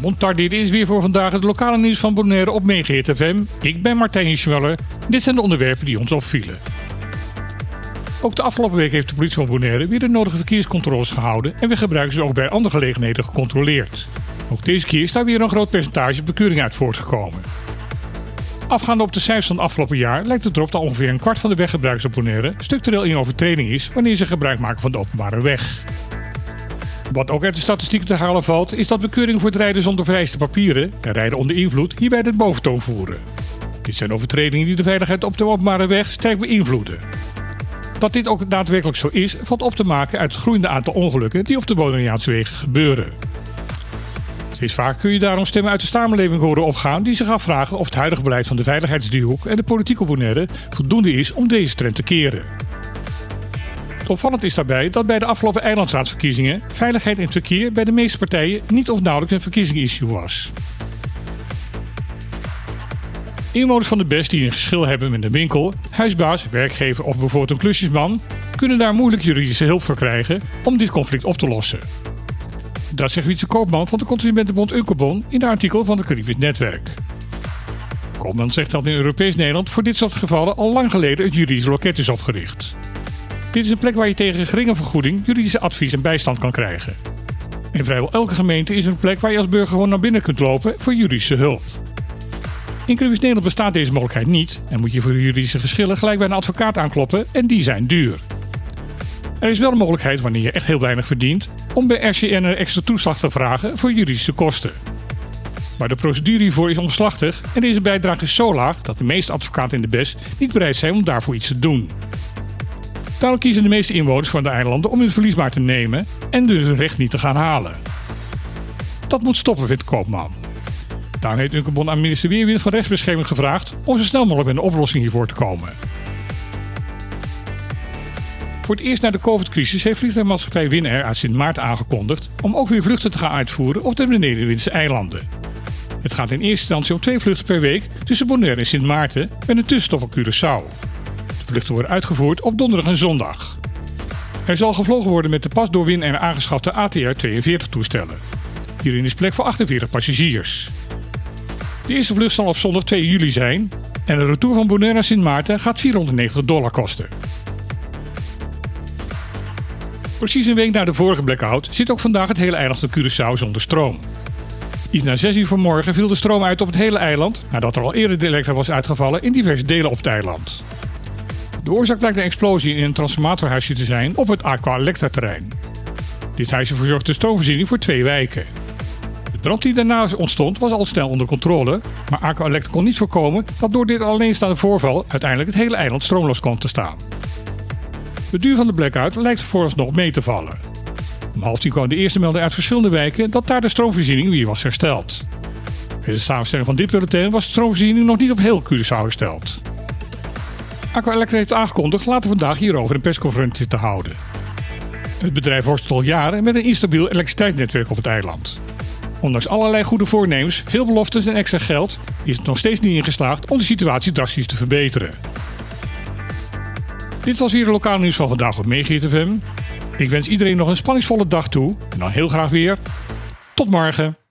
Montar, is weer voor vandaag het lokale nieuws van Bonaire op Meegeert FM. Ik ben Martijn Schweller. Dit zijn de onderwerpen die ons opvielen. Ook de afgelopen week heeft de politie van Bonaire weer de nodige verkeerscontroles gehouden en weggebruikers ook bij andere gelegenheden gecontroleerd. Ook deze keer is daar weer een groot percentage bekeuring uit voortgekomen. Afgaande op de cijfers van het afgelopen jaar lijkt het erop dat ongeveer een kwart van de weggebruikers op Bonaire structureel in overtreding is wanneer ze gebruik maken van de openbare weg. Wat ook uit de statistieken te halen valt, is dat bekeuringen voor het rijden zonder vereiste papieren en rijden onder invloed hierbij de boventoon voeren. Dit zijn overtredingen die de veiligheid op de openbare weg sterk beïnvloeden. Dat dit ook daadwerkelijk zo is, valt op te maken uit het groeiende aantal ongelukken die op de Bonaireaanse wegen gebeuren. Steeds vaak kun je daarom stemmen uit de samenleving horen opgaan die zich afvragen of het huidige beleid van de veiligheidsdriehoek en de politiek op Bonaire voldoende is om deze trend te keren. Opvallend is daarbij dat bij de afgelopen eilandsraadsverkiezingen veiligheid in het verkeer bij de meeste partijen niet of nauwelijks een verkiezingsissue was. Inwoners van de best die een geschil hebben met een winkel, huisbaas, werkgever of bijvoorbeeld een klusjesman, kunnen daar moeilijk juridische hulp voor krijgen om dit conflict op te lossen. Dat zegt Wietse Koopman van de Consumentenbond Unkebon in een artikel van het Caribisch Netwerk. Koopman zegt dat in Europees Nederland voor dit soort gevallen al lang geleden het juridisch loket is opgericht. Dit is een plek waar je tegen geringe vergoeding juridische advies en bijstand kan krijgen. In vrijwel elke gemeente is er een plek waar je als burger gewoon naar binnen kunt lopen voor juridische hulp. In Caribisch Nederland bestaat deze mogelijkheid niet en moet je voor juridische geschillen gelijk bij een advocaat aankloppen en die zijn duur. Er is wel een mogelijkheid wanneer je echt heel weinig verdient om bij RCN een extra toeslag te vragen voor juridische kosten. Maar de procedure hiervoor is omslachtig en deze bijdrage is zo laag dat de meeste advocaten in de BES niet bereid zijn om daarvoor iets te doen. Daarom kiezen de meeste inwoners van de eilanden om hun verlies maar te nemen en dus hun recht niet te gaan halen. Dat moet stoppen, vindt Koopman. Daarom heeft Unkebon aan minister Weerwind van Rechtsbescherming gevraagd om zo snel mogelijk met een oplossing hiervoor te komen. Voor het eerst na de COVID-crisis heeft vliegtuigmaatschappij Winair uit Sint Maarten aangekondigd om ook weer vluchten te gaan uitvoeren op de Nederlandse eilanden. Het gaat in eerste instantie om twee vluchten per week tussen Bonaire en Sint Maarten met een tussenstop op Curaçao. Vluchten worden uitgevoerd op donderdag en zondag. Er zal gevlogen worden met de pas door Winair aangeschafte ATR-42 toestellen. Hierin is plek voor 48 passagiers. De eerste vlucht zal op zondag 2 juli zijn en de retour van Bonaire naar Sint Maarten gaat 490 dollar kosten. Precies een week na de vorige blackout zit ook vandaag het hele eiland van Curaçao zonder stroom. Iets na 6 uur vanmorgen viel de stroom uit op het hele eiland, nadat er al eerder de elektra was uitgevallen in diverse delen op het eiland. De oorzaak lijkt een explosie in een transformatorhuisje te zijn op het Aqua Electra terrein. Dit huisje verzorgt de stroomvoorziening voor twee wijken. De brand die daarna ontstond was al snel onder controle, maar Aqua Electra kon niet voorkomen dat door dit alleenstaande voorval uiteindelijk het hele eiland stroomloos kwam te staan. De duur van de blackout lijkt vooralsnog mee te vallen. Om half tien kwam de eerste melding uit verschillende wijken dat daar de stroomvoorziening weer was hersteld. Bij de samenstelling van dit bulletin was de stroomvoorziening nog niet op heel Curaçao hersteld. Aqua Electra heeft aangekondigd later vandaag hierover een persconferentie te houden. Het bedrijf worstelt al jaren met een instabiel elektriciteitsnetwerk op het eiland. Ondanks allerlei goede voornemens, veel beloftes en extra geld, is het nog steeds niet ingeslaagd om de situatie drastisch te verbeteren. Dit was weer de lokale nieuws van vandaag op FM. Ik wens iedereen nog een spanningsvolle dag toe. En dan heel graag weer. Tot morgen.